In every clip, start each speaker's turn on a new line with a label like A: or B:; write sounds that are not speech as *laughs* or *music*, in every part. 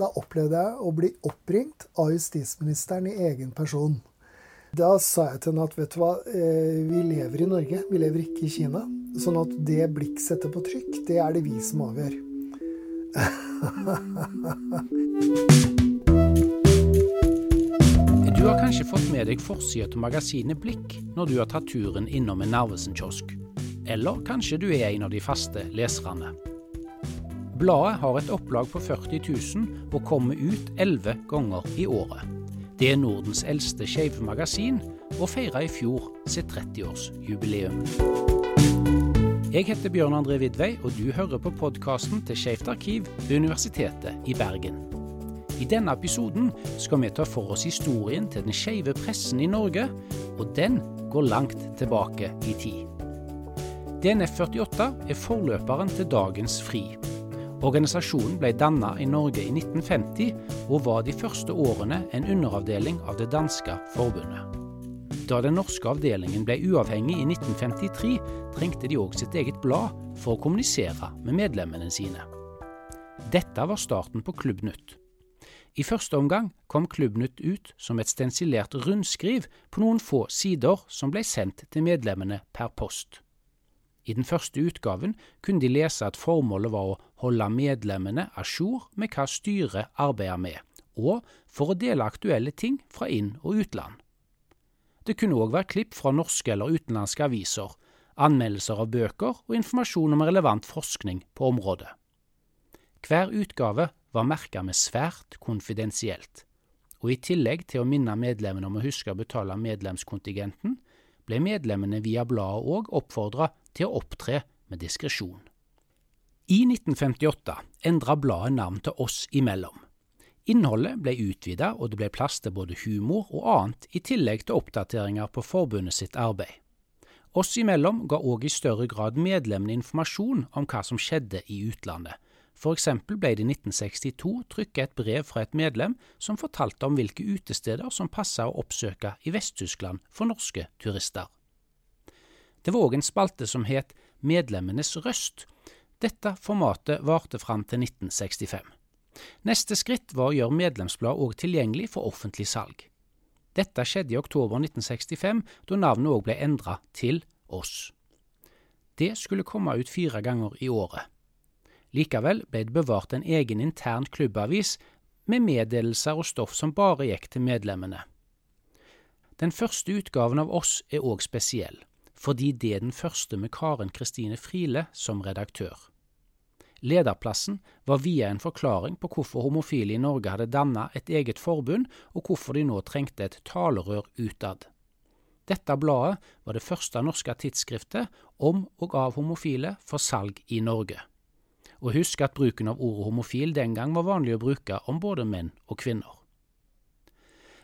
A: Da opplevde jeg å bli oppringt av justisministeren i egen person. Da sa jeg til henne at vet du hva, eh, vi lever i Norge, vi lever ikke i Kina. Sånn at det blikk setter på trykk, det er det vi som avgjør. *laughs*
B: Du har kanskje fått med deg forsida til magasinet Blikk når du har tatt turen innom en Narvesen-kiosk. Eller kanskje du er en av de faste leserne. Bladet har et opplag på 40 000 og kommer ut elleve ganger i året. Det er Nordens eldste skeive og feira i fjor sitt 30-årsjubileum. Jeg heter Bjørn André Vidvei, og du hører på podkasten til Skeivt arkiv ved Universitetet i Bergen. I denne episoden skal vi ta for oss historien til den skeive pressen i Norge, og den går langt tilbake i tid. DNF48 er forløperen til dagens FRI. Organisasjonen ble dannet i Norge i 1950 og var de første årene en underavdeling av det danske forbundet. Da den norske avdelingen ble uavhengig i 1953, trengte de òg sitt eget blad for å kommunisere med medlemmene sine. Dette var starten på Klubb Nytt. I første omgang kom Klubbnytt ut som et stensilert rundskriv på noen få sider som ble sendt til medlemmene per post. I den første utgaven kunne de lese at formålet var å holde medlemmene à jour med hva styret arbeider med, og for å dele aktuelle ting fra inn- og utland. Det kunne òg være klipp fra norske eller utenlandske aviser, anmeldelser av bøker og informasjon om relevant forskning på området. Hver utgave var merka med svært konfidensielt, og i tillegg til å minne medlemmene om å huske å betale medlemskontingenten, ble medlemmene via bladet òg oppfordra til å opptre med diskresjon. I 1958 endra bladet navn til Oss imellom. Innholdet ble utvida, og det ble plass til både humor og annet, i tillegg til oppdateringer på forbundet sitt arbeid. Oss imellom ga òg i større grad medlemmene informasjon om hva som skjedde i utlandet, for eksempel ble det i 1962 trykket et brev fra et medlem som fortalte om hvilke utesteder som passa å oppsøke i Vest-Tyskland for norske turister. Det var òg en spalte som het Medlemmenes røst. Dette formatet varte fram til 1965. Neste skritt var å gjøre medlemsbladet òg tilgjengelig for offentlig salg. Dette skjedde i oktober 1965, da navnet òg ble endra til Oss. Det skulle komme ut fire ganger i året. Likevel ble det bevart en egen intern klubbavis med meddelelser og stoff som bare gikk til medlemmene. Den første utgaven av oss er òg spesiell, fordi det er den første med Karen Kristine Friele som redaktør. Lederplassen var via en forklaring på hvorfor homofile i Norge hadde danna et eget forbund, og hvorfor de nå trengte et talerør utad. Dette bladet var det første norske tidsskriftet om og av homofile for salg i Norge og husk at bruken av ordet homofil den gang var vanlig å bruke om både menn og kvinner.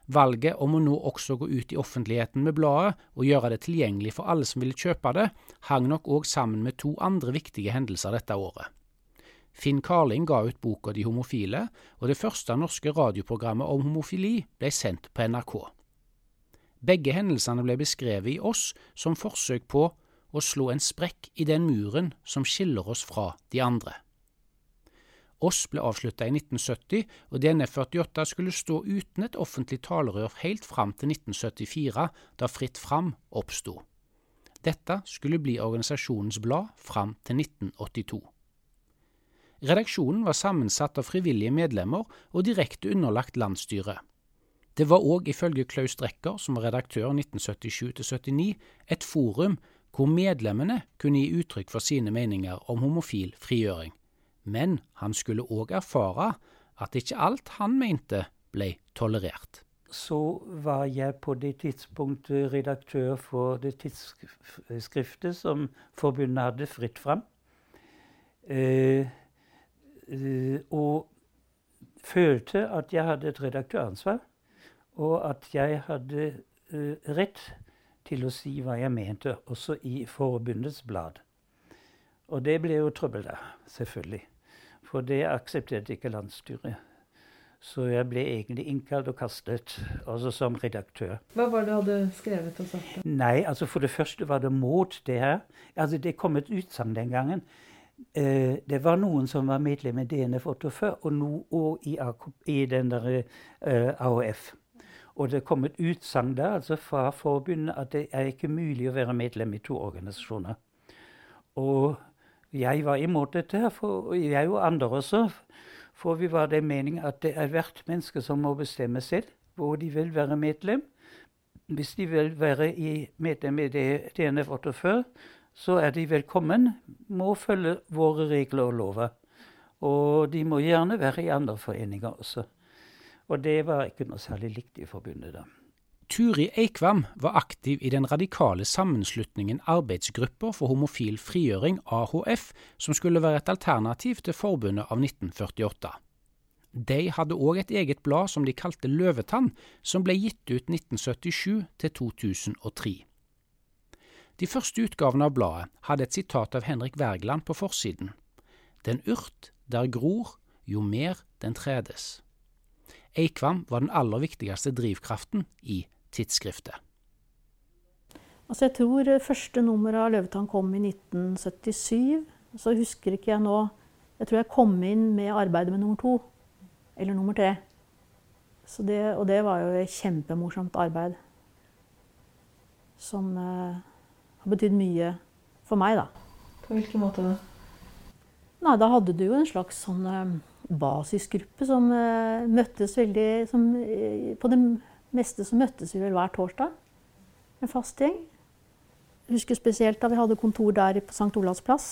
B: Valget om å nå også gå ut i offentligheten med bladet og gjøre det tilgjengelig for alle som ville kjøpe det, hang nok òg sammen med to andre viktige hendelser dette året. Finn Carling ga ut boka De homofile, og det første norske radioprogrammet om homofili ble sendt på NRK. Begge hendelsene ble beskrevet i oss som forsøk på å slå en sprekk i den muren som skiller oss fra de andre. Oss ble avslutta i 1970, og DNF48 skulle stå uten et offentlig talerør helt fram til 1974, da Fritt Fram oppsto. Dette skulle bli organisasjonens blad fram til 1982. Redaksjonen var sammensatt av frivillige medlemmer og direkte underlagt landsstyret. Det var òg ifølge Klaus Drecker, som var redaktør 1977-79, et forum hvor medlemmene kunne gi uttrykk for sine meninger om homofil frigjøring men han skulle òg erfare at ikke alt han mente ble tolerert.
C: Så var jeg på det tidspunktet redaktør for det tidsskriftet som forbundet hadde fritt fram. Eh, eh, og følte at jeg hadde et redaktøransvar, og at jeg hadde eh, rett til å si hva jeg mente, også i forbundets blad. Og det ble jo trøbbel der, selvfølgelig. For det aksepterte ikke landsstyret. Så jeg ble egentlig innkalt og kastet, altså som redaktør.
D: Hva var det du hadde skrevet og sagt?
C: Nei, altså For det første var det mot det her. Altså Det kom et utsagn den gangen. eh, det var noen som var medlem i DNF 48, og, nå og i, i den der eh, AOF. Og det kom et utsagn der altså fra forbundet at det er ikke mulig å være medlem i to organisasjoner. Og jeg var imot dette, for jeg og andre også. For vi var den mening at det er hvert menneske som må bestemme selv hvor de vil være medlem. Hvis de vil være i medlem i DNF 48, så er de velkommen. Må følge våre regler og lover. Og de må gjerne være i andre foreninger også. Og det var ikke noe særlig likt i forbundet, da.
B: Turi Eikvam var aktiv i den radikale sammenslutningen Arbeidsgrupper for homofil frigjøring, AHF, som skulle være et alternativ til forbundet av 1948. De hadde òg et eget blad som de kalte Løvetann, som ble gitt ut 1977 til 2003. De første utgavene av bladet hadde et sitat av Henrik Wergeland på forsiden. Den urt der gror, jo mer den tredes. Eikvam var den aller viktigste drivkraften i tidsskriftet.
E: Altså jeg tror første nummer av Løvetann kom i 1977. Så husker ikke jeg nå Jeg tror jeg kom inn med arbeidet med nummer to. Eller nummer tre. Det, og det var jo et kjempemorsomt arbeid. Som eh, har betydd mye for meg, da.
D: På hvilken måte da?
E: Nei, da hadde du jo en slags sånn eh, basisgruppe som eh, møttes veldig som, På det meste så møttes vi vel hver torsdag. En fast gjeng. Jeg husker spesielt da vi hadde kontor der på St. Olavs plass.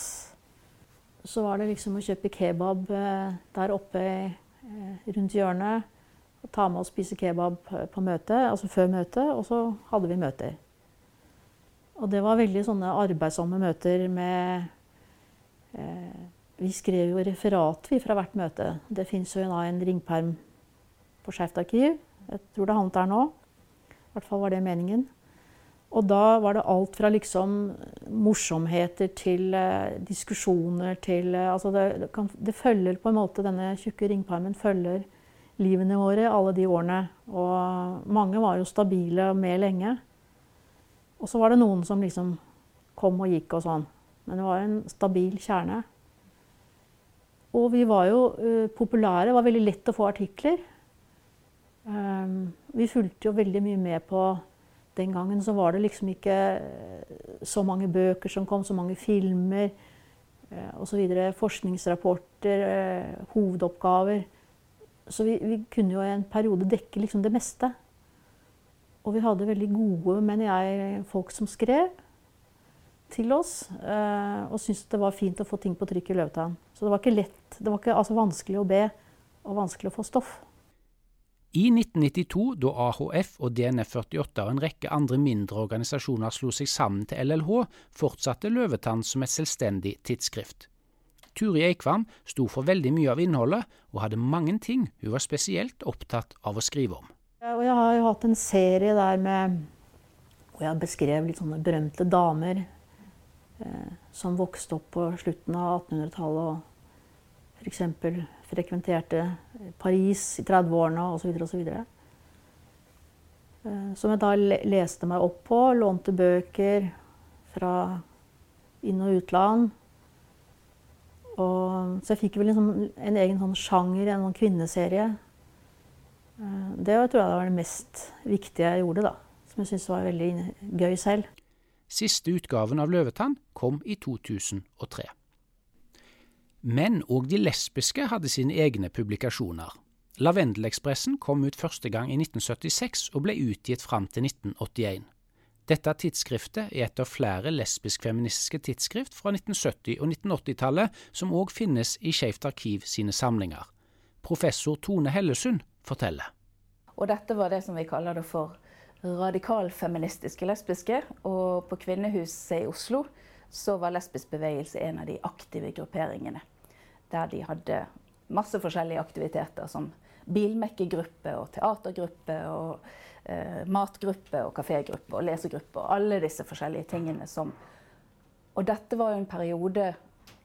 E: Så var det liksom å kjøpe kebab eh, der oppe eh, rundt hjørnet. Og ta med og spise kebab på møte, altså før møtet, og så hadde vi møter. Og det var veldig sånne arbeidsomme møter med eh, Vi skrev jo referat vi fra hvert møte. Det fins jo en ringperm på Skeivt arkiv jeg tror det havnet der nå. I hvert fall var det meningen. Og da var det alt fra liksom morsomheter til eh, diskusjoner til eh, Altså det, det, kan, det, følger på en måte Denne tjukke ringparmen følger livene våre alle de årene. Og mange var jo stabile og med lenge. Og så var det noen som liksom kom og gikk og sånn. Men det var en stabil kjerne. Og vi var jo uh, populære. Det var veldig lett å få artikler. Um, vi fulgte jo veldig mye med på Den gangen så var det liksom ikke eh, så mange bøker som kom, så mange filmer uh, osv. Forskningsrapporter, uh, hovedoppgaver. Så vi, vi, kunne jo i en periode dekke liksom det meste. Og vi hadde veldig gode, mener jeg, folk som skrev til oss. Og syntes det var fint å få ting på trykk i Løvetann. Så det var ikke lett, det var ikke altså, vanskelig å be og vanskelig å få stoff.
B: I 1992, da AHF og DNF48 og en rekke andre mindre organisasjoner slo seg sammen til LLH, fortsatte Løvetann som et selvstendig tidsskrift. Turi Eikvam sto for veldig mye av innholdet, og hadde mange ting hun var spesielt opptatt av å skrive om.
E: Jeg har jo hatt en serie der med hvor jeg beskrev litt sånne berømte damer eh, som vokste opp på slutten av 1800-tallet og f.eks frekventerte Paris i 30-årene osv. osv. Eh, som jeg da leste meg opp på. Lånte bøker fra inn- og utland. Og, så jeg fikk vel sånn, en egen sånn sjanger, en sånn kvinneserie. Eh, det tror jeg var det mest viktige jeg gjorde, da. Som jeg syntes var veldig gøy selv.
B: Siste utgaven av Løvetann kom i 2003. Men òg de lesbiske hadde sine egne publikasjoner. Lavendelekspressen kom ut første gang i 1976 og ble utgitt fram til 1981. Dette tidsskriftet er et av flere lesbisk-feministiske tidsskrift fra 1970- og 1980-tallet som òg finnes i Skeivt arkiv sine samlinger. Professor Tone Hellesund forteller.
F: Og dette var det som vi kaller det for radikalfeministiske lesbiske. Og på Kvinnehuset i Oslo så var lesbisk bevegelse en av de aktive grupperingene der de hadde masse forskjellige aktiviteter som bilmekkegruppe og teatergruppe og eh, matgruppe og kafégruppe og lesegruppe og alle disse forskjellige tingene som Og dette var jo en periode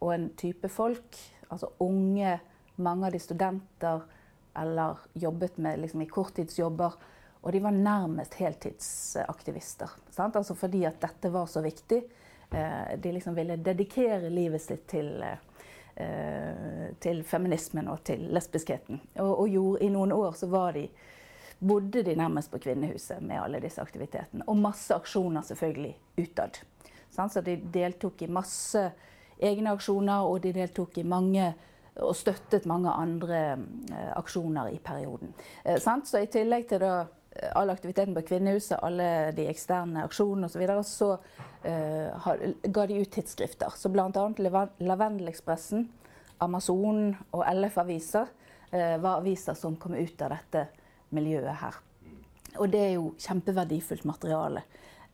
F: og en type folk, altså unge, mange av de studenter eller jobbet med liksom, i korttidsjobber. Og de var nærmest heltidsaktivister. Altså fordi at dette var så viktig. Eh, de liksom ville dedikere livet sitt til, eh, til feminismen og til lesbiskheten. Og, og gjorde, i noen år så var de bodde de nærmest på kvinnehuset med alle disse aktivitetene. Og masse aksjoner selvfølgelig utad. Så de deltok i masse egne aksjoner, og de deltok i mange og støttet mange andre eh, aksjoner i perioden. Eh, så i tillegg til da, eh, all aktiviteten på kvinnehuset, alle de eksterne aksjonene osv., så, videre, så uh, ga de ut tidsskrifter. Så bl.a. Lavendelekspressen, Amazon og LF-aviser uh, var aviser som kom ut av dette miljøet her. Og det er jo kjempeverdifullt materiale.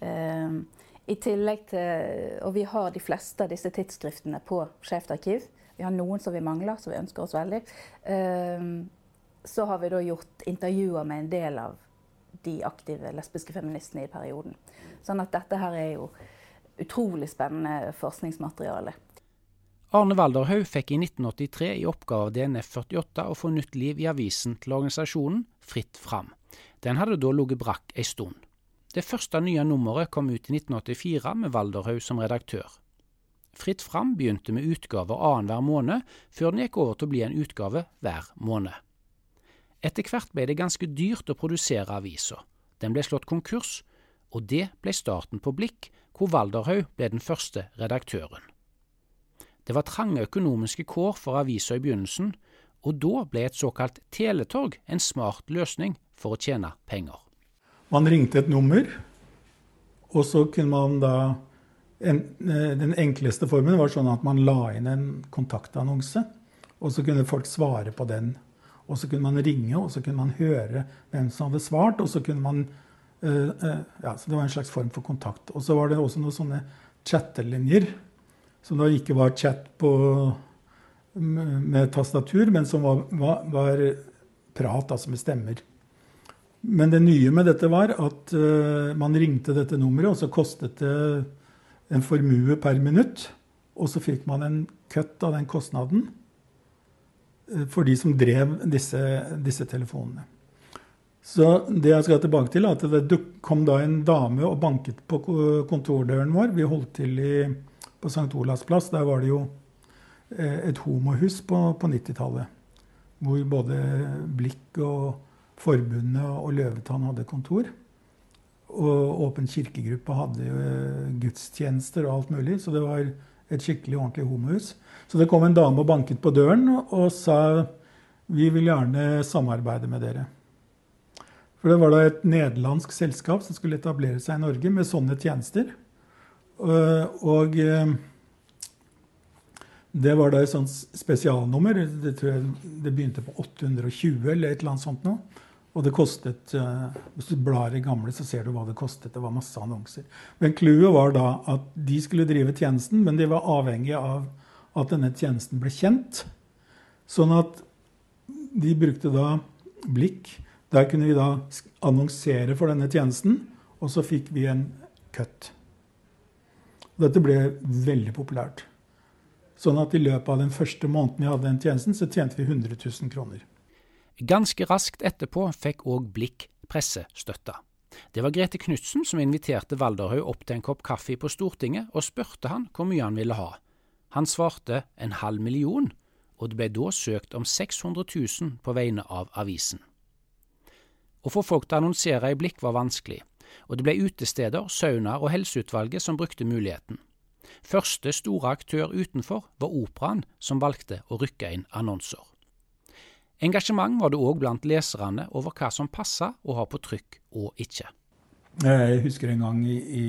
F: Uh, i tillegg til, Og vi har de fleste av disse tidsskriftene på Skeivt arkiv. Vi har noen som vi mangler, som vi ønsker oss veldig. Så har vi da gjort intervjuer med en del av de aktive lesbiske feministene i perioden. Sånn at dette her er jo utrolig spennende forskningsmateriale.
B: Arne Walderhaug fikk i 1983 i oppgave av DNF 48 å få nytt liv i avisen til organisasjonen Fritt Fram. Den hadde da ligget brakk ei stund. Det første nye nummeret kom ut i 1984 med Walderhaug som redaktør. Fritt Fram begynte med utgaver annenhver måned, før den gikk over til å bli en utgave hver måned. Etter hvert ble det ganske dyrt å produsere avisa. Den ble slått konkurs, og det ble starten på Blikk, hvor Walderhaug ble den første redaktøren. Det var trange økonomiske kår for avisa i begynnelsen, og da ble et såkalt teletorg en smart løsning for å tjene penger.
G: Man ringte et nummer, og så kunne man da en, eh, Den enkleste formen var sånn at man la inn en kontaktannonse, og så kunne folk svare på den. Og så kunne man ringe, og så kunne man høre hvem som hadde svart. og så kunne man uh, uh, ja, så Det var en slags form for kontakt. Og så var det også noen sånne chattelinjer, som da ikke var chat på, med tastatur, men som var, var, var prat, altså med stemmer. Men det nye med dette var at uh, man ringte dette nummeret, og så kostet det en formue per minutt. Og så fikk man en kutt av den kostnaden for de som drev disse, disse, telefonene. Så det jeg skal tilbake til, er at det kom da en dame og banket på kontordøren vår. Vi holdt til i, på St. Olavs plass. Der var det jo uh, et homohus på, på 90-tallet. Hvor både blikk og Forbundet og Løvetann hadde kontor. Og Åpen kirkegruppe hadde eh, gudstjenester og alt mulig. Så det var et skikkelig ordentlig homohus. Så det kom en dame og banket på døren og sa vi vil gjerne samarbeide med dere. For det var da et nederlandsk selskap som skulle etablere seg i Norge med sånne tjenester. Og eh, det var da et sånt spesialnummer. Det, tror jeg, det begynte på 820 eller et eller annet sånt noe. Og det kostet uh, Hvis du blar i gamle, så ser du hva det kostet. Det var masse annonser. Men clouet var da at de skulle drive tjenesten, men de var avhengig av at denne tjenesten ble kjent. Sånn at de brukte da blikk. Der kunne vi da annonsere for denne tjenesten, og så fikk vi en cut. Dette ble veldig populært. Sånn at i løpet av den første måneden vi hadde den tjenesten, så tjente vi 100 000 kroner.
B: Ganske raskt etterpå fikk òg Blikk pressestøtte. Det var Grete Knutsen som inviterte Valderhaug opp til en kopp kaffe på Stortinget og spurte han hvor mye han ville ha. Han svarte en halv million, og det ble da søkt om 600 000 på vegne av avisen. Å få folk til å annonsere i Blikk var vanskelig, og det ble utesteder, saunaer og Helseutvalget som brukte muligheten. Første store aktør utenfor var Operaen, som valgte å rykke inn annonser. Engasjement var det òg blant leserne over hva som passa å ha på trykk og ikke.
G: Jeg husker en gang i, i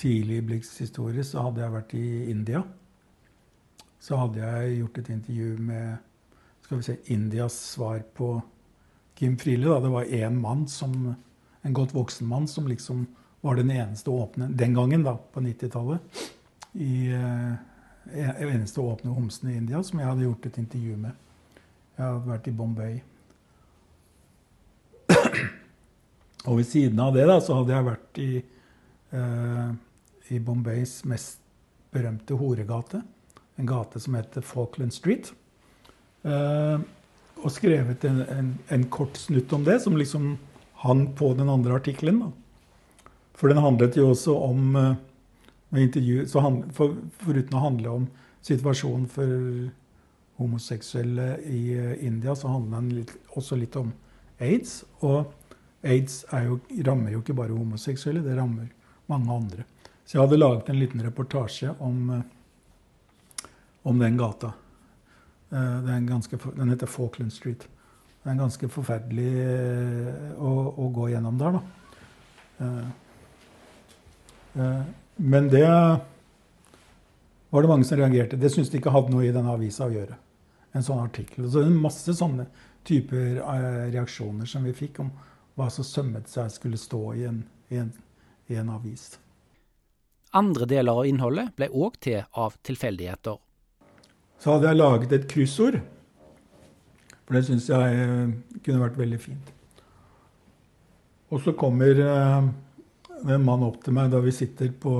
G: tidlig Blix historie så hadde jeg vært i India. Så hadde jeg gjort et intervju med skal vi se, Indias svar på Kim Friele. Det var én mann, som, en godt voksen mann, som liksom var den eneste åpne den gangen, da, på 90-tallet. Eh, eneste åpne homsen i India som jeg hadde gjort et intervju med. Jeg har vært i Bombay. Og ved siden av det da, så hadde jeg vært i, eh, i Bombays mest berømte horegate. En gate som heter Falkland Street. Eh, og skrevet en, en, en, kort snutt om det, som liksom hang på den andre artikkelen. For den handlet jo også om eh, intervju, han, for, Foruten å handle om situasjonen for homoseksuelle i India, så handler den litt, også litt om aids. Og aids jo, rammer jo ikke bare homoseksuelle, det rammer mange andre. Så jeg hadde laget en liten reportasje om, om den gata. Den, ganske, den, heter Falkland Street. Det er ganske forferdelig å, å gå gjennom der, da. Men det var det mange som reagerte. Det syntes de ikke hadde noe i denne avisa å gjøre. En sånn artikkel. Så det er masse sånne typer eh, reaksjoner som vi fikk om hva som sømmet seg skulle stå i en, i en, i en avis.
B: Andre deler av innholdet ble òg til av tilfeldigheter.
G: Så hadde jeg laget et kryssord. For det syns jeg eh, kunne vært veldig fint. Og så kommer eh, en mann opp til meg da vi sitter på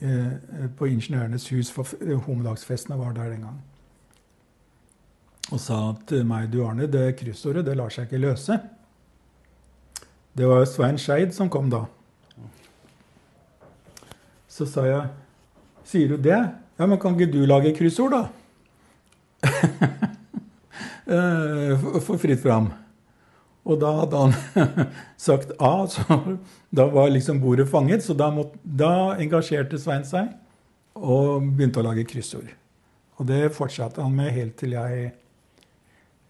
G: på Ingeniørenes hus, for homedagsfestene var der den gang. Og sa til meg du Arne, det kryssordet det lar seg ikke løse. Det var Svein Skeid som kom da. Så sa jeg Sier du det? Ja, men kan ikke du lage kryssord, da? *laughs* Eh, for fritt fram. Og da hadde han *laughs* sagt A, så da var liksom bordet fanget. Så da, måtte, da engasjerte Svein seg og begynte å lage kryssord. Og det fortsatte han med helt til jeg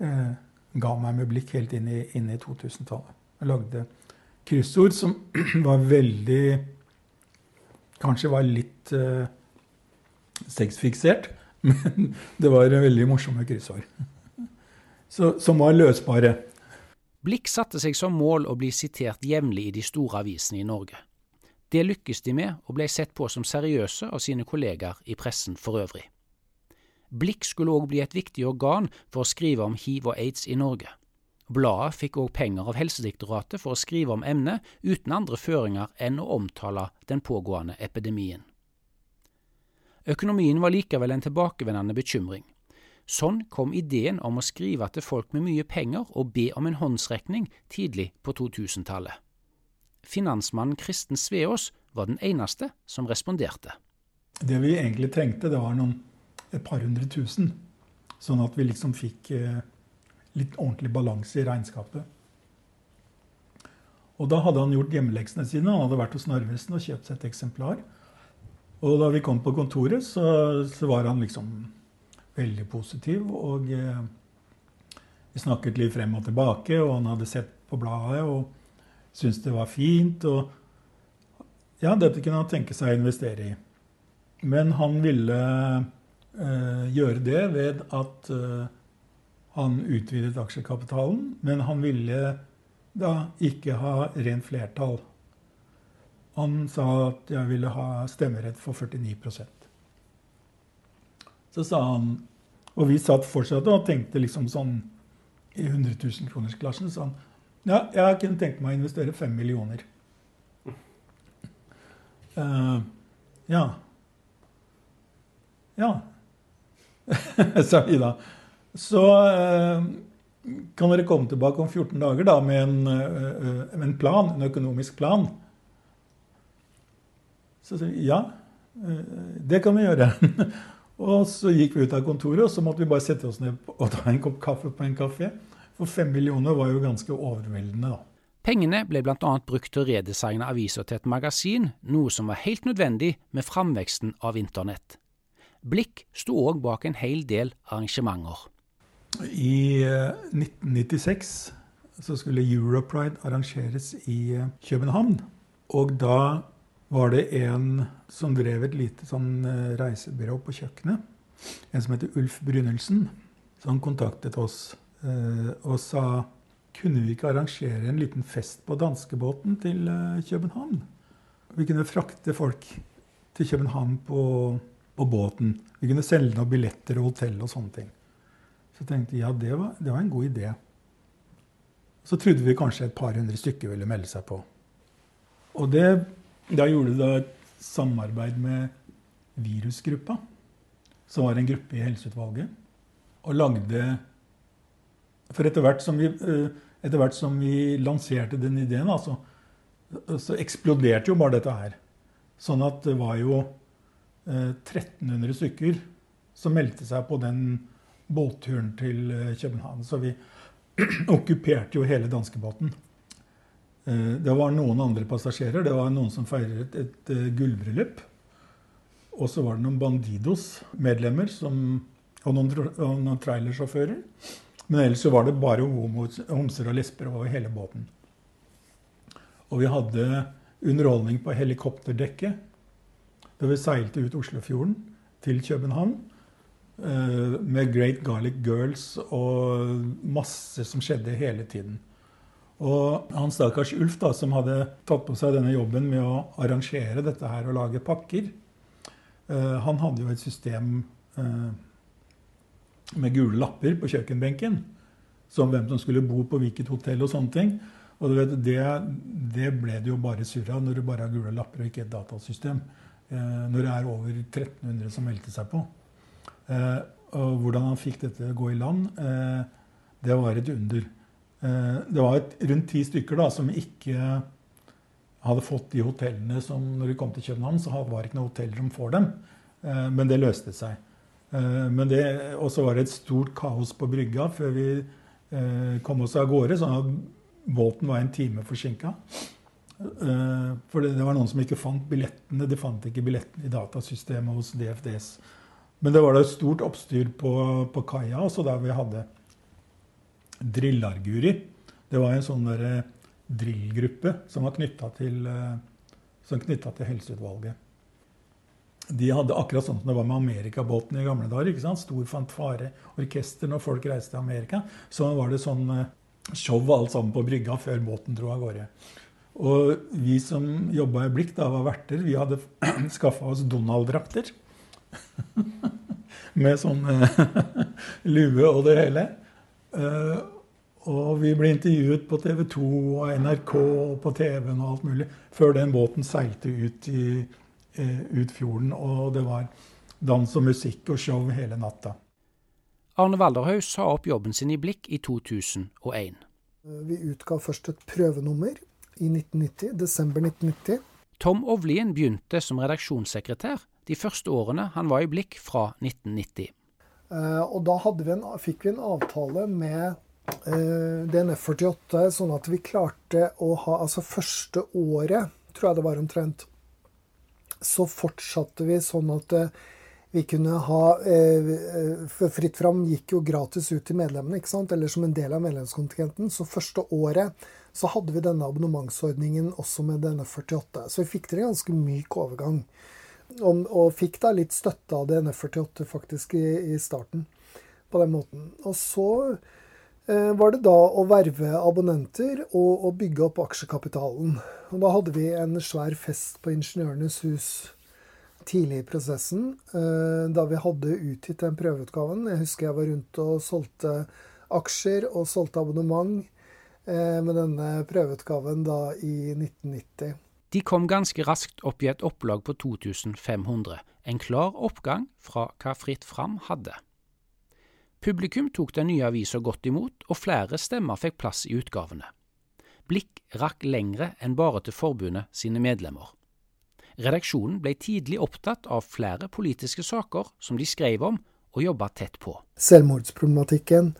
G: eh, ga meg med blikk helt inn i, i 2000-tallet. Jeg lagde kryssord som *clears throat* var veldig Kanskje var litt eh, sexfiksert, *laughs* men det var veldig morsomme kryssord. *laughs* Så, som var løsbare.
B: Blikk satte seg som mål å bli sitert jevnlig i de store avisene i Norge. Det lykkes de med, og ble sett på som seriøse av sine kollegaer i pressen for øvrig. Blikk skulle òg bli et viktig organ for å skrive om hiv og aids i Norge. Bladet fikk òg penger av Helsedirektoratet for å skrive om emnet, uten andre føringer enn å omtale den pågående epidemien. Økonomien var likevel en tilbakevendende bekymring. Sånn kom ideen om å skrive til folk med mye penger og be om en håndsrekning tidlig på 2000-tallet. Finansmannen Kristen Sveås var den eneste som responderte.
G: Det vi egentlig trengte, det var noen, et par hundre tusen. Sånn at vi liksom fikk eh, litt ordentlig balanse i regnskapet. Og da hadde han gjort hjemmeleksene sine. Han hadde vært hos Narvesen og kjøpt seg et eksemplar. Og da vi kom på kontoret, så, så var han liksom veldig positiv. Og eh, vi snakket litt frem og tilbake, og han hadde sett på bladet og syntes det var fint. Og ja, dette kunne han tenke seg å investere i. Men han ville eh, gjøre det ved at eh, han utvidet aksjekapitalen, men han ville da ikke ha rent flertall. Han sa at jeg ville ha stemmerett for 49% Så sa han og vi satt fortsatt og tenkte liksom sånn i 100 000-kronersklassen. Sånn Ja, jeg kunne tenkt meg å investere fem millioner. Uh, ja. Ja, *laughs* sa vi da. Så uh, kan dere komme tilbake om 14 dager da med en, uh, en plan, en økonomisk plan. Så sier vi ja, det kan vi gjøre. *laughs* Og så gikk vi ut av kontoret, og så måtte vi bare sette oss ned og ta en kopp kaffe på en kafé. For fem millioner var jo ganske overveldende, da.
B: Pengene ble bl.a. brukt til å redesigne aviser til et magasin, noe som var helt nødvendig med framveksten av internett. Blikk sto òg bak en hel del arrangementer.
G: I 1996 eh, så skulle Europride arrangeres i eh, København. Og da var det en som drev et lite sånn eh, reisebyrå på kjøkkenet. En som heter Ulf Brynildsen. Så han kontaktet oss eh, og sa kunne vi ikke arrangere en liten fest på danskebåten til eh, København. Vi kunne frakte folk til København på, på båten. Vi kunne selge noen billetter og hotell og sånne ting. Så tenkte jeg ja, det var, det var en god idé. Så trodde vi kanskje et par hundre stykker ville melde seg på. Og det da gjorde de et samarbeid med Virusgruppa, som var en gruppe i helseutvalget, og lagde For etter hvert som vi, eh, hvert som vi lanserte den ideen, altså, så eksploderte jo bare dette her. Sånn at det var jo 1300 stykker som meldte seg på den båtturen til København. Så vi *clears throat* okkuperte jo hele danskebåten. Det var noen andre passasjerer. Det var noen som feiret et, et gullbryllup. Og så var det noen Bandidos-medlemmer og noen, noen trailersjåfører. Men ellers så var det bare homser og lesber over hele båten. Og vi hadde underholdning på helikopterdekket da vi seilte ut Oslofjorden til København. Eh, med Great Garlic Girls og masse som skjedde hele tiden. Og han stakkars Ulf, da, som hadde tatt på seg denne jobben med å arrangere dette her og lage pakker, eh, han hadde jo et system eh, med gule lapper på kjøkkenbenken. Som hvem som skulle bo på hvilket hotell og sånne ting. Og vet, det, det, ble det jo bare surr av når du bare har gule lapper og ikke et datasystem. Eh, når det er over 1300 som meldte seg på. Og hvordan han fikk dette å gå i land, det var et under. Eh, det var et, rundt ti stykker da, som ikke hadde fått de hotellene som når de kom til København, så var det ikke noe hotell som får dem. Eh, men det løste seg. og så var det et stort kaos på brygga før vi eh, kom oss av gårde, sånn at båten var en time forsinka. Eh, for det, var noen som ikke fant billettene. De fant ikke billettene i datasystemet hos DFDS. Men det var da et stort oppstyr på, på kaia, også der vi hadde Drillarguri. Det var en sånn der drillgruppe som var knytta til, til Helseutvalget de hadde akkurat sånn som det var med amerikabåten i gamle dager. ikke sant? Stor fanfare, orkester når folk reiste til Amerika. Så var det sånn eh, show alt sammen på brygga før båten dro av gårde. Og vi som jobba i Blikk, da var verter, vi hadde *clears throat* skaffa oss Donald-drakter. *laughs* Med sånn eh, *laughs* lue og det hele. Uh, og vi ble intervjuet på TV 2 og NRK og på TV-en og alt mulig før den båten seilte ut i Eh, ut fjorden. Og det var dans og musikk og show hele natta.
B: Arne Valderhaug sa opp jobben sin i Blikk i 2001.
A: Eh, vi utga først et prøvenummer i 1990, desember 1990.
B: Tom Ovlien begynte som redaksjonssekretær de første årene han var i Blikk fra 1990.
A: Eh, og da vi en, fikk vi en avtale med DNF48, sånn at vi klarte å ha Altså første året, tror jeg det var omtrent, så fortsatte vi sånn at eh, vi kunne ha eh, For Fritt Fram gikk jo gratis ut til medlemmene, ikke sant? eller som en del av medlemskontingenten. Så første året så hadde vi denne abonnementsordningen også med denne 48. Så vi fikk til en ganske myk overgang. Og, og fikk da litt støtte av DNF 48 faktisk i, i starten på den måten. Og så Eh, var det da å verve abonnenter og, og bygge opp aksjekapitalen. Og da hadde vi en svær fest på Ingeniørenes hus tidlig i prosessen, eh, da vi hadde utgitt den prøveutgaven. Jeg husker jeg var rundt og solgte aksjer og solgte abonnement eh, med denne prøveutgaven da i 1990.
B: De kom ganske raskt opp i et opplag på 2500, en klar oppgang fra hva Fritt Fram hadde. Publikum tok den nye avisa godt imot, og flere stemmer fikk plass i utgavene. Blikk rakk lengre enn bare til forbundet sine medlemmer. Redaksjonen ble tidlig opptatt av flere politiske saker som de skrev om og jobba tett på.
A: Selvmordsproblematikken,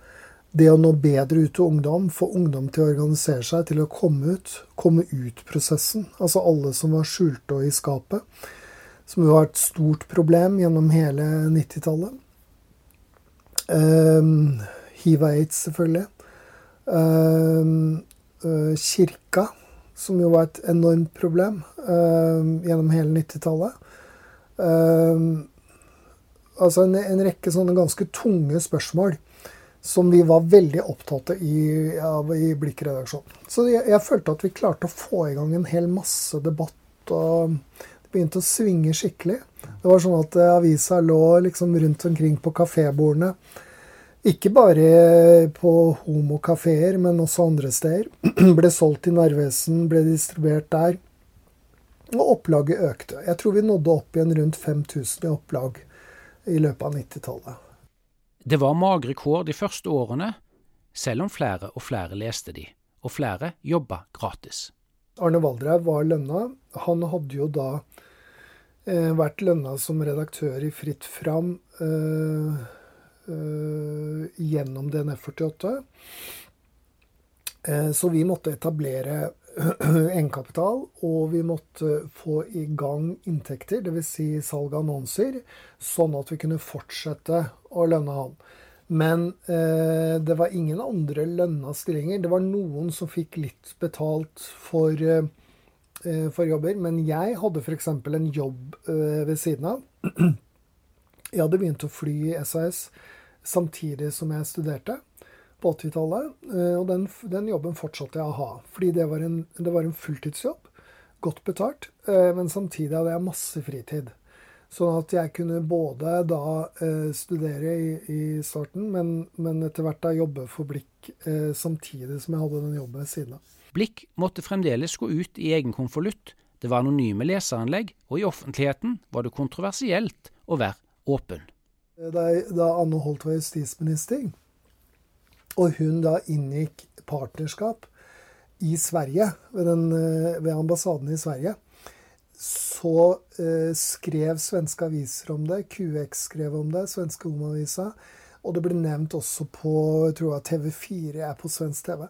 A: det å nå bedre ut til ungdom, få ungdom til å organisere seg, til å komme ut, komme ut-prosessen. Altså alle som var skjulte og i skapet, som jo var et stort problem gjennom hele 90-tallet. Um, Hiv og aids, selvfølgelig. Um, uh, kirka, som jo var et enormt problem um, gjennom hele 90-tallet. altså en, en, rekke sånne ganske tunge spørsmål som vi var veldig opptatt i, av i Blikk-redaksjonen. Så jeg, jeg, følte at vi klarte å få i gang en hel masse debatt. og Det begynte å svinge skikkelig. Det var sånn at eh, avisa lå liksom rundt omkring på kafébordene. Ikke bare på homokafeer, men også andre steder. *clears throat* ble solgt i Narvesen, ble distribuert der. Og opplaget økte. Jeg tror vi nådde opp igjen rundt 5000 i opplag i løpet av 90-tallet.
B: Det var magre kår de første årene, selv om flere og flere leste de, og flere jobba gratis.
A: Arne Valdrev var lønna. Han hadde jo da eh, vært lønna som redaktør i Fritt Fram eh, eh, gjennom DNF48. Eh, så vi måtte etablere *clears throat* egenkapital, og vi måtte få i gang inntekter, dvs. Si salg av annonser, sånn at vi kunne fortsette å lønne han. Men eh, det var ingen andre lønna stillinger. Det var noen som fikk litt betalt for, eh, for jobber. Men jeg hadde f.eks. en jobb eh, ved siden av. *clears throat* Jeg hadde begynt å fly i SAS samtidig som jeg studerte på 80-tallet. Eh, og den, den, jobben fortsatte jeg å ha. Fordi det var en, det var en fulltidsjobb. Godt betalt. Eh, men samtidig hadde jeg masse fritid. Sånn at jeg kunne både da eh, studere i, i starten, men, men, etter hvert da jobbe for Blikk samtidig som jeg hadde den jobben ved siden av.
B: Blikk måtte fremdeles gå ut i egen konvolutt. Det var anonyme leseranlegg, og i offentligheten var det kontroversielt å være åpen.
A: Da, da Anne Holt var justisminister, og hun da inngikk partnerskap i Sverige, ved, den, eh, ved ambassaden i Sverige, så eh, skrev svenske aviser om det. QX skrev om det, svenske homoavisa. Og det ble nevnt også på jeg tror TV4, jeg er på svensk TV.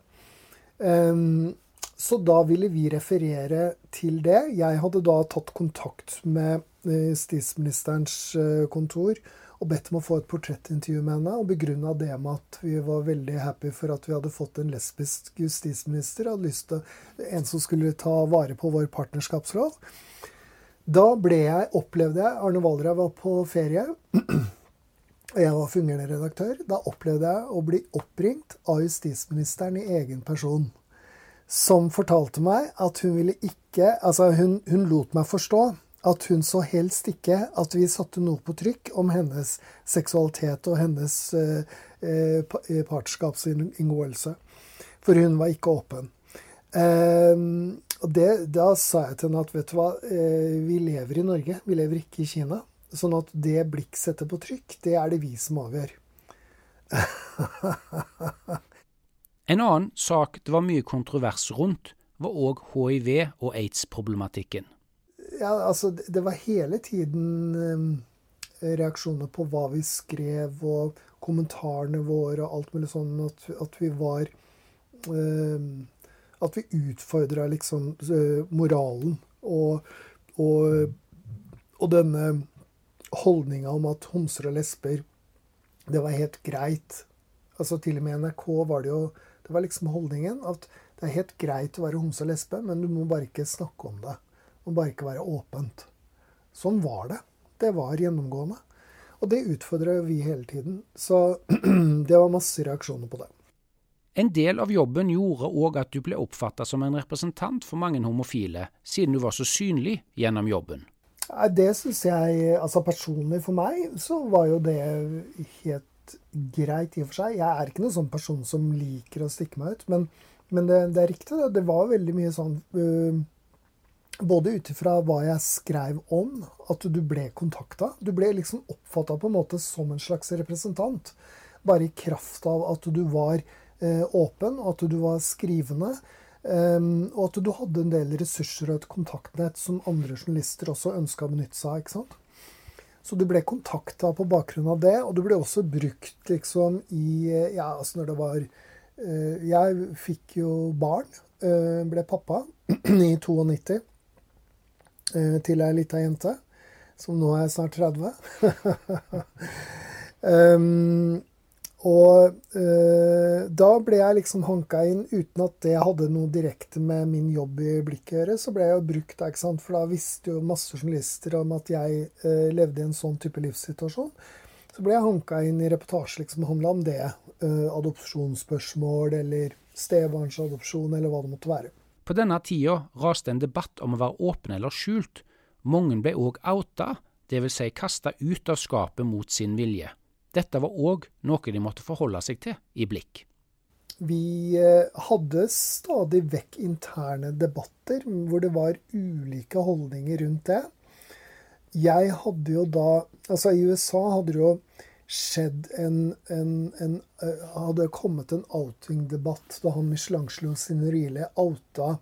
A: Um, så da ville vi referere til det. Jeg hadde da tatt kontakt med eh, justisministerens eh, kontor og bedt om å få et portrettintervju med henne. Og begrunna det med at vi var veldig happy for at vi hadde fått en lesbisk justisminister. Hadde lyst til En som skulle ta vare på vår partnerskapsråd. Da ble jeg, opplevde jeg Arne Valra var på ferie. Og jeg var fungerende redaktør. Da opplevde jeg å bli oppringt av justisministeren i egen person. Som fortalte meg at hun ville ikke Altså, hun, hun lot meg forstå at hun så helst ikke at vi satte noe på trykk om hennes seksualitet og hennes eh, eh, eh. For hun var ikke åpen. Eh, det, Da sa jeg til henne at vet du hva, eh, vi lever i Norge, vi lever ikke i Kina. Sånn at det Blikk setter på trykk, det er det vi som avgjør. *laughs*
B: en annen sak det var mye kontrovers rundt, var òg hiv- og aids-problematikken
A: ja, altså, det var hele tiden um, reaksjoner på hva vi skrev, og kommentarene våre og alt mulig sånn. At, at vi var um, At vi utfordra liksom uh, moralen og, og, og denne holdninga om at homser og lesber det var helt greit. Altså Til og med NRK var det jo Det var liksom holdningen at det er helt greit å være homse og lesbe, men du må bare ikke snakke om det må bare ikke være åpent. Sånn var det. Det var gjennomgående. Og det utfordra vi hele tiden. Så *clears throat* det var masse reaksjoner på det.
B: En del av jobben gjorde òg at du ble oppfatta som en representant for mange homofile, siden du var så synlig gjennom jobben.
A: Det syns jeg Altså personlig for meg så var jo det helt greit i og for seg. Jeg er ikke noen sånn person som liker å stikke meg ut, men, men det, det, er riktig. Det, det var veldig mye sånn uh, både ut ifra hva jeg skrev om, at du ble kontakta. Du ble liksom oppfatta på en måte som en slags representant. Bare i kraft av at du var eh, åpen, og at du var skrivende. Um, og at du hadde en del ressurser og et kontaktnett som andre journalister også ønska å benytte seg av. Så du ble kontakta på bakgrunn av det, og du ble også brukt liksom i eh, Ja, altså når det var uh, Jeg fikk jo barn. Uh, ble pappa *clears throat* i 92. Eh, til ei lita jente, som nå er snart 30. um, *laughs* og uh, da ble jeg liksom hanka inn uten at det hadde noe direkte med min jobb i blikket å gjøre. Så ble jeg jo brukt der, ikke sant? for da visste jo masse journalister om at jeg uh, levde i en sånn type livssituasjon. Så ble jeg hanka inn i reportasjer liksom, som handla om det. Uh, adopsjonsspørsmål eller stebarnsadopsjon eller hva det måtte være.
B: På denne tida raste en debatt om å være åpen eller skjult. Mange ble òg outa, dvs. Si kasta ut av skapet mot sin vilje. Dette var òg noe de måtte forholde seg til i blikk.
A: Vi eh, hadde stadig vekk interne debatter hvor det var ulike holdninger rundt det. Jeg hadde jo da Altså, i USA hadde du jo skjedd en, en, en uh, Hadde kommet en outing-debatt da han Michelangelo Signorile outa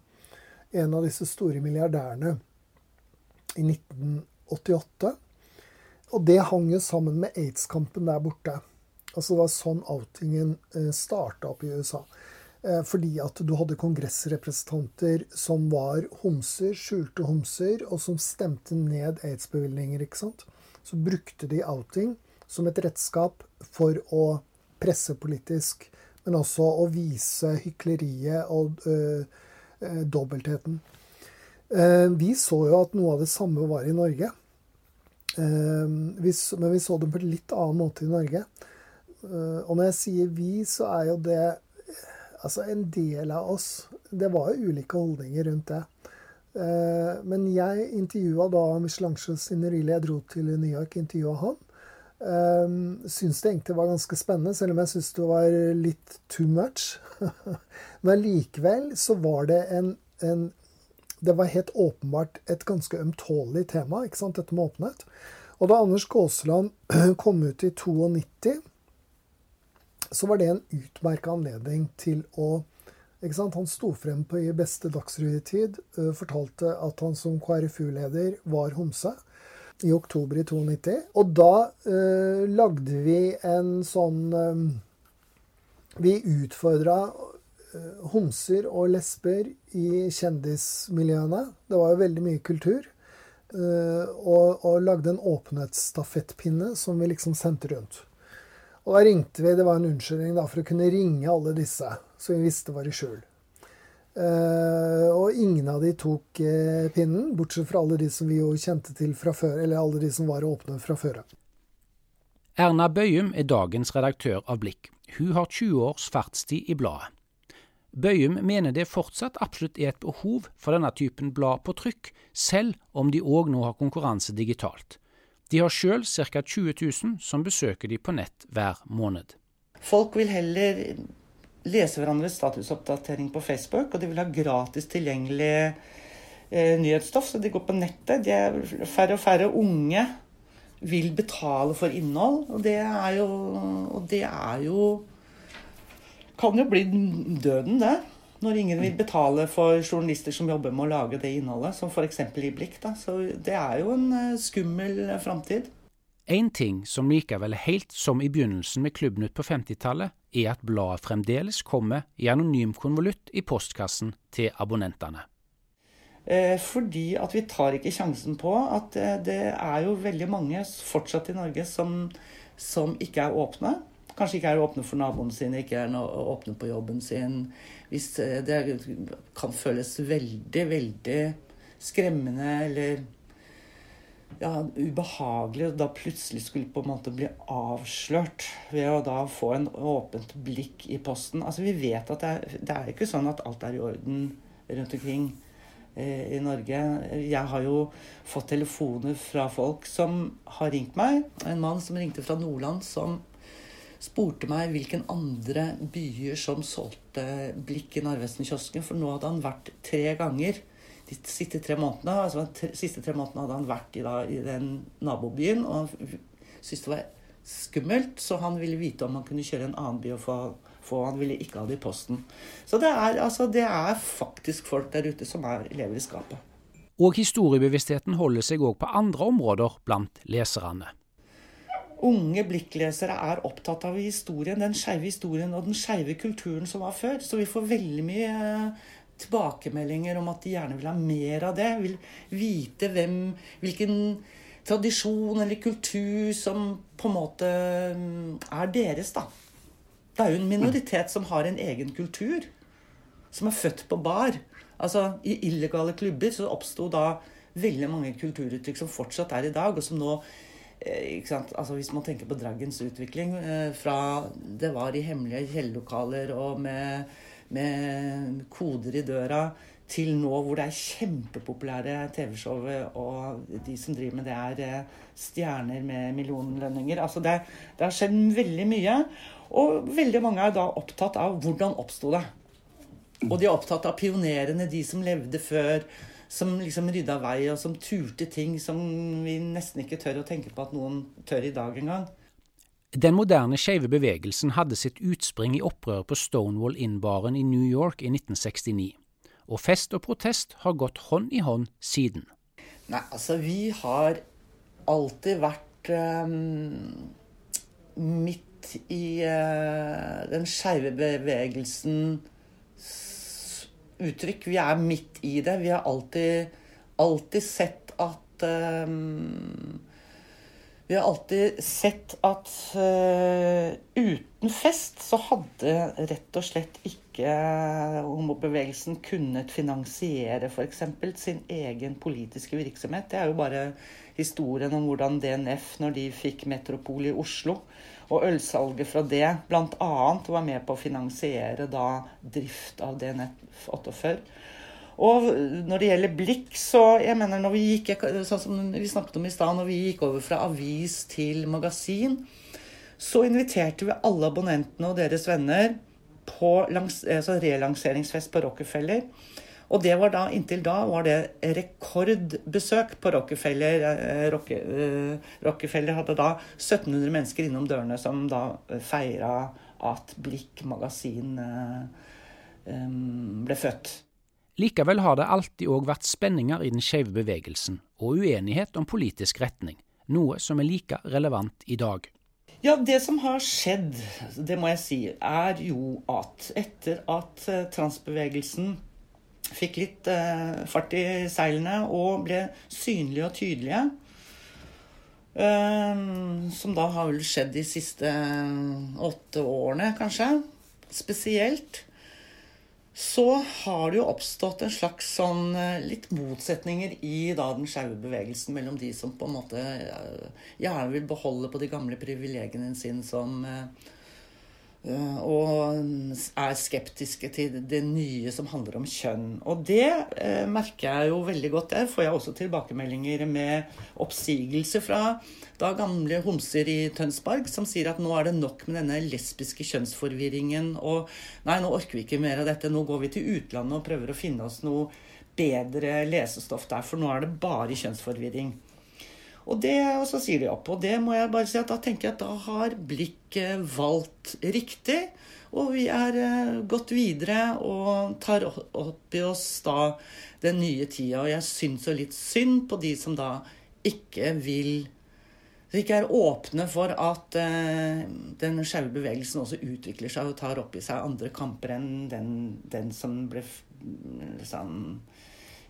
A: en av disse store milliardærene i 1988. Og det hang jo sammen med aids-kampen der borte. Altså Det var sånn outingen eh, starta opp i USA. Eh, fordi at du hadde kongressrepresentanter som var homser, skjulte homser, og som stemte ned aids-bevilgninger. ikke sant? Så brukte de outing som et redskap for å presse politisk, men også å vise hykleriet og øh, øh, dobbeltheten. Uh, vi så jo at noe av det samme var i Norge. Uh, vi, men vi så det på en litt annen måte i Norge. Uh, og når jeg sier vi, så er jo det altså en del av oss. Det var jo ulike holdninger rundt det. men jeg intervjua da Michelangelo Signorile. Jeg dro til New York og intervjua han. Um, syns det egentlig var ganske spennende, selv om jeg syns det var litt too much. *laughs* Men likevel så var det en, en, Det var helt åpenbart et ganske ømtålig tema, ikke sant, dette med åpenhet. Og da Anders Gåsland *clears throat* kom ut i 92, så var det en utmerka anledning til å ikke sant? Han sto frem på i beste Dagsrevy-tid, fortalte at han som KrFU-leder var homse i oktober i 92. Og da eh, lagde vi en sånn eh, Vi utfordra eh, homser og lesber i kjendismiljøene. Det var jo veldig mye kultur. Eh, og, og, lagde en åpenhetsstafettpinne som vi liksom sendte rundt. Og da ringte vi, Det var en unnskyldning da, for å kunne ringe alle disse, så vi visste var i skjul. Uh, og ingen av de tok uh, pinnen, bortsett fra alle de som vi jo kjente til fra før, eller alle de som var åpne fra før
B: Erna Bøyum er dagens redaktør av Blikk. Hun har 20 års fartstid i bladet. Bøyum mener det fortsatt absolutt er et behov for denne typen blad på trykk, selv om de òg nå har konkurranse digitalt. De har sjøl ca. 20 000 som besøker de på nett hver måned.
H: Folk vil heller lese hverandres statusoppdatering på Facebook, og de vil ha gratis tilgjengelig eh, nyhetsstoff, så de går på nettet. De er færre og færre unge vil betale for innhold, og det er jo, det er jo Kan jo bli døden, det. Når ingen vil betale for journalister som jobber med å lage det innholdet, som f.eks. i Blikk. Da. Så det er jo en eh, skummel framtid.
B: En ting som likevel er helt som i begynnelsen med Klubbnytt på 50-tallet, er at bladet fremdeles kommer i anonym konvolutt i postkassen til abonnentene.
H: Eh, fordi at vi tar ikke sjansen på at eh, det er jo veldig mange fortsatt i Norge som, som ikke er åpne. Kanskje ikke er åpne for naboen sin, ikke er åpne på jobben sin. Hvis eh, det kan føles veldig, veldig skremmende eller ja, ubehagelig da plutselig skulle på en måte bli avslørt ved å da få en åpent blikk i posten. Altså Vi vet at det er, det er ikke sånn at alt er i orden rundt omkring eh, i Norge. Jeg har jo fått telefoner fra folk som har ringt meg. En mann som ringte fra Nordland, som spurte meg hvilken andre byer som solgte blikk i Narvesen-kiosken. For nå hadde han vært tre ganger de siste tre månedene altså de siste tre månedene hadde han vært i, da, i den nabobyen og han syntes det var skummelt, så han ville vite om han kunne kjøre en annen by og få, få Han ville ikke ha det i posten. Så det er, altså, det er faktisk folk der ute som er, lever i skapet.
B: Og historiebevisstheten holder seg òg på andre områder blant leserne.
H: Unge blikklesere er opptatt av historien, den skeive historien og den skeive kulturen som var før. Så vi får veldig mye tilbakemeldinger om at de gjerne vil ha mer av det. Vil vite hvem, hvilken tradisjon eller kultur som på en måte mm, er deres, da. Det er jo en minoritet som har en egen kultur. Som er født på bar. Altså, I illegale klubber så oppsto da veldig mange kulturuttrykk som fortsatt er i dag, og som nå eh, altså Hvis man tenker på Draggens utvikling eh, fra det var i hemmelige kjellerlokaler og med med koder i døra, til nå hvor det er kjempepopulære TV-show, og de som driver med det, er eh, stjerner med millionlønninger. Altså det, det, har skjedd veldig mye. Og veldig mange er da opptatt av hvordan oppsto det. Og de er opptatt av pionerene, de som levde før. Som liksom rydda vei, og som turte ting som vi nesten ikke tør å tenke på at noen tør i dag engang.
B: Den moderne skeive bevegelsen hadde sitt utspring i opprøret på Stonewall Inn-baren i New York i 1969, og fest og protest har gått hånd i hånd siden.
H: Nei, altså vi har alltid vært um, midt i uh, den skeive bevegelsens uttrykk. Vi er midt i det. Vi har alltid, alltid sett at um, vi har alltid sett at uh, uten fest så hadde rett og slett ikke homobevegelsen kunnet finansiere f.eks. sin egen politiske virksomhet. Det er jo bare historien om hvordan DNF, når de fikk Metropol i Oslo, og ølsalget fra det bl.a. var med på å finansiere da drift av DNF 48. Og når det gjelder blikk, så jeg mener når vi gikk, sånn som vi snakket om i stad, når vi gikk over fra avis til magasin, så inviterte vi alle abonnentene og deres venner på altså relanseringsfest på Rockefeller. Og det var da, inntil da var det rekordbesøk på Rockefeller. Eh, Rocke, uh, Rockefeller hadde da 1700 mennesker innom dørene som da feira at Blikk magasin um, ble født.
B: Likevel har det alltid òg vært spenninger i den skeive bevegelsen, og uenighet om politisk retning, noe som er like relevant i dag.
H: Ja, det som har skjedd, det må jeg si, er jo at etter at eh, transbevegelsen fikk litt eh, fart i seilene og ble synlige og tydelige, eh, som da har vel skjedd de siste åtte årene, kanskje, spesielt, så har det jo oppstått en slags sånn eh, litt motsetninger i da den skeive bevegelsen mellom de som på en måte eh, gjerne vil beholde på de gamle privilegiene sine som eh, og er skeptiske til det nye som handler om kjønn. Og det merker jeg jo veldig godt. Der får jeg også tilbakemeldinger med oppsigelse fra da gamle homser i Tønsberg som sier at nå er det nok med denne lesbiske kjønnsforvirringen. Og nei, nå orker vi ikke mer av dette. Nå går vi til utlandet og prøver å finne oss noe bedre lesestoff der, for nå er det bare kjønnsforvirring. Og, det, og så sier de opp. Og det må jeg bare si at da tenker jeg at da har blikket valgt riktig. Og vi er uh, gått videre og tar opp i oss da den nye tida. Og jeg syns jo litt synd på de som da ikke vil som ikke er åpne for at uh, den skeive bevegelsen også utvikler seg og tar opp i seg andre kamper enn den, den som ble liksom,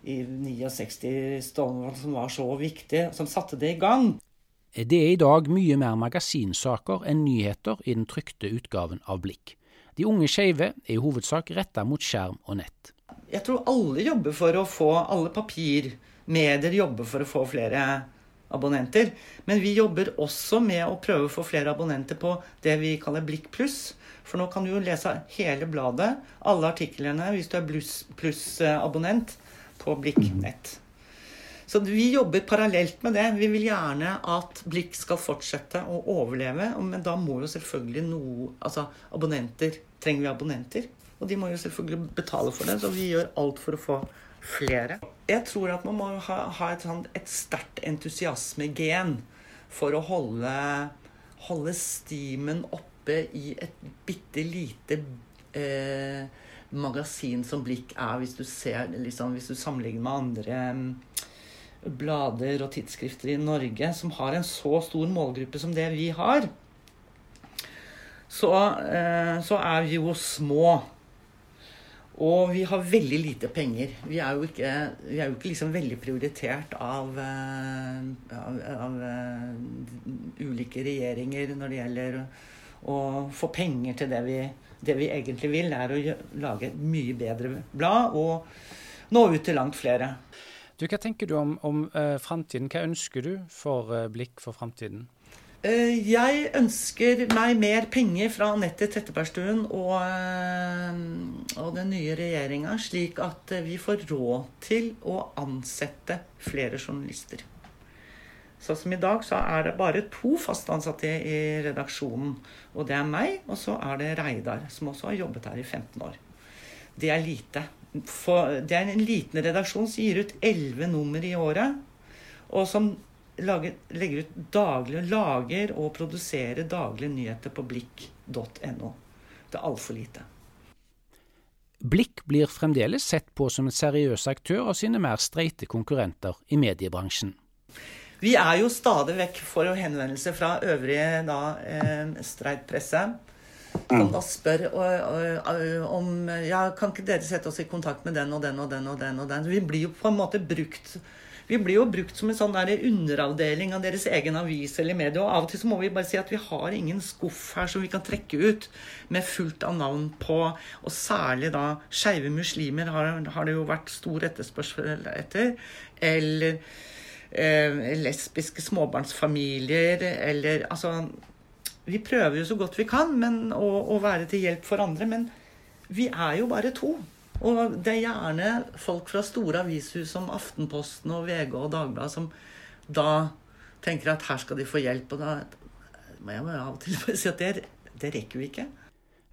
H: i 69 Stonewall som var så viktig, som satte det i gang.
B: Det er i dag mye mer magasinsaker enn nyheter i den trykte utgaven av Blikk. De unge skeive er i hovedsak retta mot skjerm og nett.
H: Jeg tror alle jobber for å få alle papirmedier jobber for å få flere abonnenter. Men vi jobber også med å prøve å få flere abonnenter på det vi kaller Blikk pluss. For nå kan du jo lese hele bladet, alle artiklene, hvis du er pluss-abonnent på Blikk.nett. Så vi jobber parallelt med det. Vi vil gjerne at Blikk skal fortsette å overleve. Men da må jo selvfølgelig noe Altså, abonnenter Trenger vi abonnenter? Og de må jo selvfølgelig betale for det, så vi gjør alt for å få flere. Jeg tror at man må ha, ha et, sånt, et sterkt entusiasmegen for å holde, holde stimen oppe i et bitte lite eh, magasin som Blikk er, hvis du, ser, liksom, hvis du sammenligner med andre mm, blader og tidsskrifter i Norge som har en så stor målgruppe som det vi har, så, eh, så er vi jo små. Og vi har veldig lite penger. Vi er jo ikke, er jo ikke liksom veldig prioritert av, eh, av, av, uh, ulike regjeringer når det gjelder å få penger til det vi, det vi egentlig vil. Er å lage et mye bedre blad og nå ut til langt flere.
B: Du, hva tenker du om, om uh, framtiden? Hva ønsker du for uh, Blikk for framtiden?
H: Uh, jeg ønsker meg mer penger fra Anette Trettebergstuen og, uh, og den nye regjeringa, slik at vi får råd til å ansette flere journalister. Sånn som i dag, så er det bare to fast ansatte i redaksjonen. Og det er meg, og så er det Reidar, som også har jobbet her i 15 år. Det er lite. For det er en liten redaksjon som gir ut 11 nummer i året. Og som lager, legger ut daglig, lager og produserer daglige nyheter på blikk.no. Det er altfor lite.
B: Blikk blir fremdeles sett på som en seriøs aktør av sine mer streite konkurrenter i mediebransjen.
H: Vi er jo stadig vekk for henvendelser fra øvrige da, eh, streitpresse. Som da spør og, og, og, om ja, Kan ikke dere sette oss i kontakt med den og den og den og den? og den? Vi blir jo på en måte brukt vi blir jo brukt som en sånn der underavdeling av deres egen avis eller medie. Og av og til så må vi bare si at vi har ingen skuff her som vi kan trekke ut med fullt av navn på. Og særlig da skeive muslimer har, har, det jo vært stor etterspørsel etter. Eller lesbiske småbarnsfamilier, eller altså Vi prøver jo så godt vi kan men, å, å være til hjelp for andre, men vi er jo bare to. Og det er gjerne folk fra store avishus som Aftenposten og VG og Dagbladet som da tenker at her skal de få hjelp. Og da må jeg av og til bare si at det, det rekker vi ikke.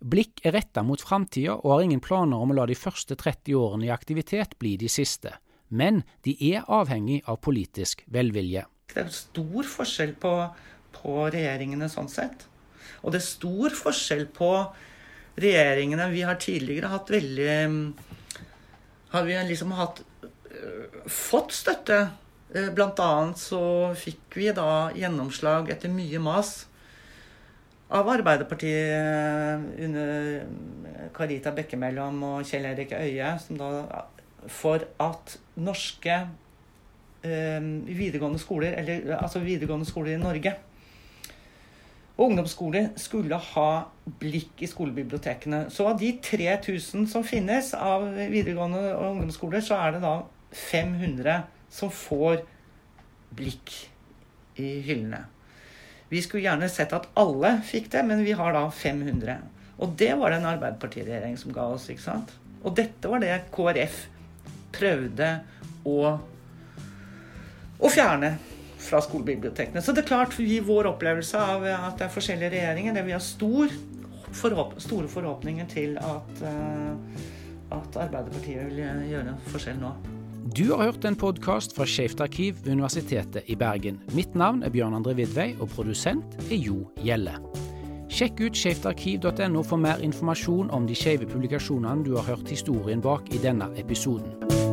B: Blikk er retta mot framtida og har ingen planer om å la de første 30 årene i aktivitet bli de siste. Men de er avhengig av politisk velvilje.
H: Det er stor forskjell på, på regjeringene sånn sett. Og det er stor forskjell på regjeringene Vi har tidligere hatt veldig Har vi liksom hatt øh, Fått støtte. Øh, blant annet så fikk vi da gjennomslag etter mye mas av Arbeiderpartiet under Karita Bekkemellom og Kjell Erik Øie, som da for at norske eh, videregående skoler, eller altså videregående skoler i Norge, og ungdomsskoler skulle ha blikk i skolebibliotekene. Så av de 3000 som finnes av videregående og ungdomsskoler, så er det da 500 som får blikk i hyllene. Vi skulle gjerne sett at alle fikk det, men vi har da 500. Og det var det en Arbeiderpartiregjering som ga oss. ikke sant? Og dette var det KrF prøvde å, å fjerne fra skolebibliotekene. Så det er klart, vi, vår opplevelse av at det er forskjellige regjeringer, det vi har stor, forhåp, store forhåpninger til at, uh, at Arbeiderpartiet vil gjøre forskjell nå.
B: Du har hørt en podkast fra Skeivt arkiv ved Universitetet i Bergen. Mitt navn er Bjørn André Vidvei, og produsent er Jo Gjelle. Sjekk ut skeivtarkiv.no for mer informasjon om de skeive publikasjonene du har hørt historien bak i denne episoden.